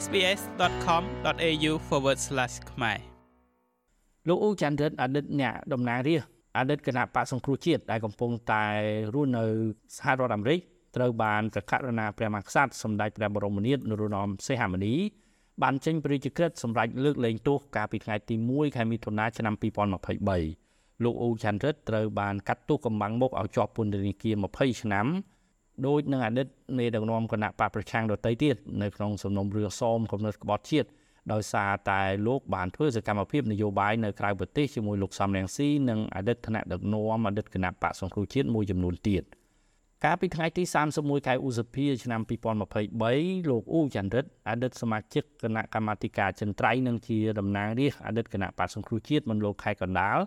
sbs.com.au/ ខ្មែរលោកអ៊ូចាន់រិតអតីតអ្នកតំណាងរាស្ត្រអតីតគណៈបកសង្គ្រោះជាតិដែលកំពុងតែរស់នៅសហរដ្ឋអាមេរិកត្រូវបានប្រកាសណាព្រះមហាក្សត្រសម្ដេចព្រះបរមនាថនរោត្តមសីហមុនីបានចេញព្រះរាជក្រឹត្យសម្រាប់លើកលែងទោសកាលពីថ្ងៃទី1ខែមិថុនាឆ្នាំ2023លោកអ៊ូចាន់រិតត្រូវបានកាត់ទោសកំបាំងមុខឲ្យជាប់ពន្ធនាគារ20ឆ្នាំ ដោយនឹងអតីតនៃដឹកនាំគណៈបកប្រឆាំងដទៃទៀតនៅក្នុងសំណុំរឿងសោមគំនិតក្បត់ជាតិដោយសារតែលោកបានធ្វើសកម្មភាពនយោបាយនៅក្រៅប្រទេសជាមួយលោកសំរងស៊ីនិងអតីតថ្នាក់ដឹកនាំអតីតគណៈបកសង្គ្រោះជាតិមួយចំនួនទៀតកាលពីថ្ងៃទី31ខែឧសភាឆ្នាំ2023លោកអ៊ូចន្ទរិតអតីតសមាជិកគណៈកម្មាធិការចិនត្រៃនិងជាតំណាងរាស្ត្រអតីតគណៈបកសង្គ្រោះជាតិមណ្ឌលខេត្តកណ្ដាល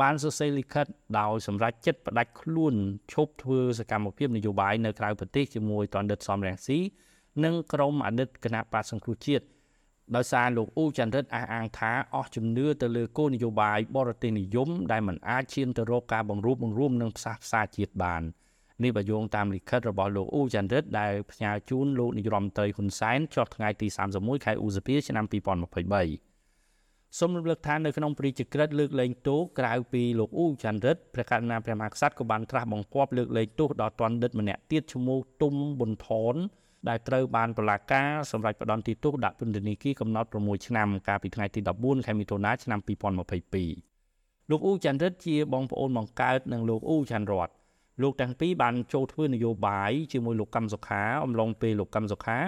បានសរសេរលិខិតដោយសម្រេចចិត្តផ្ដាច់ខ្លួនឈប់ធ្វើសកម្មភាពនយោបាយនៅក្រៅប្រទេសជាមួយតនដិតសំរងស៊ីនិងក្រុមអតីតគណៈបកសង្គ្រោះជាតិដោយសារលោកអ៊ូចន្ទរិតអះអាងថាអស់ជំនឿទៅលើគោលនយោបាយបរទេសនិយមដែលមិនអាចឈានទៅរកការបង្រួបបង្រួមនិងផ្សះផ្សាជាតិបាននេះបើយោងតាមលិខិតរបស់លោកអ៊ូចន្ទរិតដែលផ្ញើជូនលោកនាយរដ្ឋមន្ត្រីហ៊ុនសែនចុះថ្ងៃទី31ខែឧសភាឆ្នាំ2023 សូមរំលឹកថានៅក្នុងព្រះរាជក្រឹត្យលើកលែងទោសក្រៅពីលោកអ៊ូចន្ទរិតព្រះករុណាព្រះមហាក្សត្រក៏បានត្រាស់បង្គាប់លើកលែងទោសដល់ទណ្ឌិតម្នាក់ទៀតឈ្មោះទុំប៊ុនថនដែលត្រូវបានតុលាការសម្រេចផ្តន្ទាទោសដាក់ពន្ធនាគារកំណត់6ឆ្នាំកាលពីថ្ងៃទី14ខែមិថុនាឆ្នាំ2022លោកអ៊ូចន្ទរិតជាបងប្អូនបង្កើតនឹងលោកអ៊ូចន្ទរតលោកទាំងពីរបានចូលធ្វើនយោបាយជាមួយលោកកម្មសុខាអំឡុងពេលលោកកម្មសុខា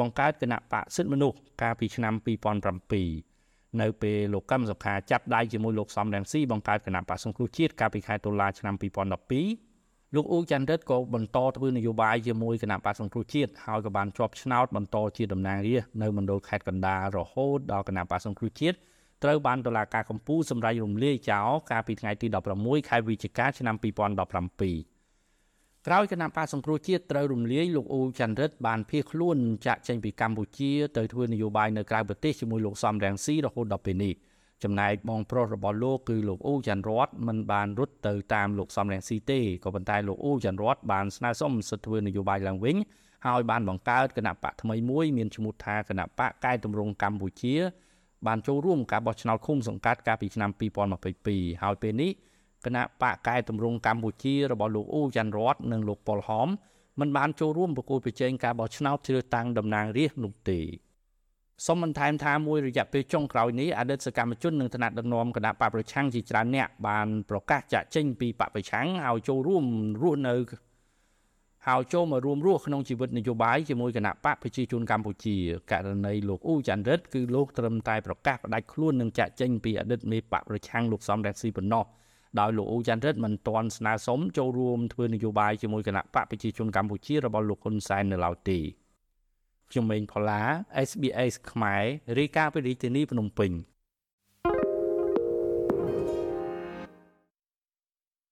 បង្កើតគណៈបកសិទ្ធិមនុស្សកាលពីឆ្នាំ2007 នៅពេលលោកកម្មសុខាចាប់ដៃជាមួយលោកសំរងស៊ីបង្កើតគណៈបកសង្គ្រោះជាតិកាលពីខែតុលាឆ្នាំ2012លោកអ៊ូចន្ទរិតក៏បន្តធ្វើនយោបាយជាមួយគណៈបក្សសង្គ្រោះជាតិហើយក៏បានជាប់ឆ្នោតបន្តជាតំណាងរាស្ត្រនៅមណ្ឌលខេត្តកណ្ដាលរហូតដល់គណៈបក្សសង្គ្រោះជាតិត្រូវបានតុលាការកំពូលសម្រេចរំលាយចោលកាលពីថ្ងៃទី16ខែវិច្ឆិកាឆ្នាំ2017 ក្រោយគណៈបក្សសង្គ្រោះជាតិត្រូវរំលាយលោកអ៊ូចន្ទរិតបានភៀសខ្លួនចាក់ចេញពីកម្ពុជាទៅធ្វើនយោបាយនៅក្រៅប្រទេសជាមួយលោកសំរងស៊ីរហូតដល់ពេលនេះចំណែកបងប្រុសរបស់លោកគឺលោកអ៊ូច័ន្ទរតមិនបានរត់ទៅតាមលោកសំរងស៊ីទេក៏ប៉ុន្តែលោកអ៊ូច័ន្ទរតបានស្នើសុំសិទ្ធិធ្វើនយោបាយឡើងវិញហើយបានបង្កើតគណៈបកថ្មីមួយមានឈ្មោះថាគណៈបកកែតម្រង់កម្ពុជា បានចូលរួមការបោះឆ្នោតឃុំសង្កាត់កាលពីឆ្នាំ2022ហើយពេលនេះ គណៈបកកែតម្រង់កម្ពុជារបស់លោកអ៊ូច័ន្ទរតនិងលោកប៉ុលហមមិនបានចូលរួមប្រគល់ប្រជែងការបោះឆ្នោតជ្រើសតាំងតំណាងរាស្ត្រនោះទេសូមបន្ថែមថាមួយរយៈពេលចុងក្រោយនេះអតីតសកម្មជននិងថ្នាក់ដឹកនាំគណៈបកប្រឆាំងជាច្រើនអ្នកបានប្រកាសចាក់ចេញពីបកប្រឆាំងឲ្យចូលរួមរស់នៅហើយចូលមករួមរស់ក្នុងជីវិតនយោបាយជាមួយគណៈបកប្រជាជនកម្ពុជាករណីលោកអ៊ូច័ន្ទរិទ្ធគឺលោកត្រឹមតែប្រកាសផ្ដាច់ខ្លួននឹងចាក់ចេញពីអតីតមេបកប្រឆាំងលោកសំរងស៊ីប៉ុណ្ណោះ ដោយលោកអ៊ូច័ន្ទរិទ្ធមិនទាន់ស្នើសុំចូលរួមធ្វើនយោបាយជាមួយគណៈបកប្រជាជនកម្ពុជារបស់លោកហ៊ុនសែននៅឡើយទេខ្ញុំម៉េងផល្លា SBS ខ្មែររាយការណ៍ពីរាជធានីភ្នំពេញ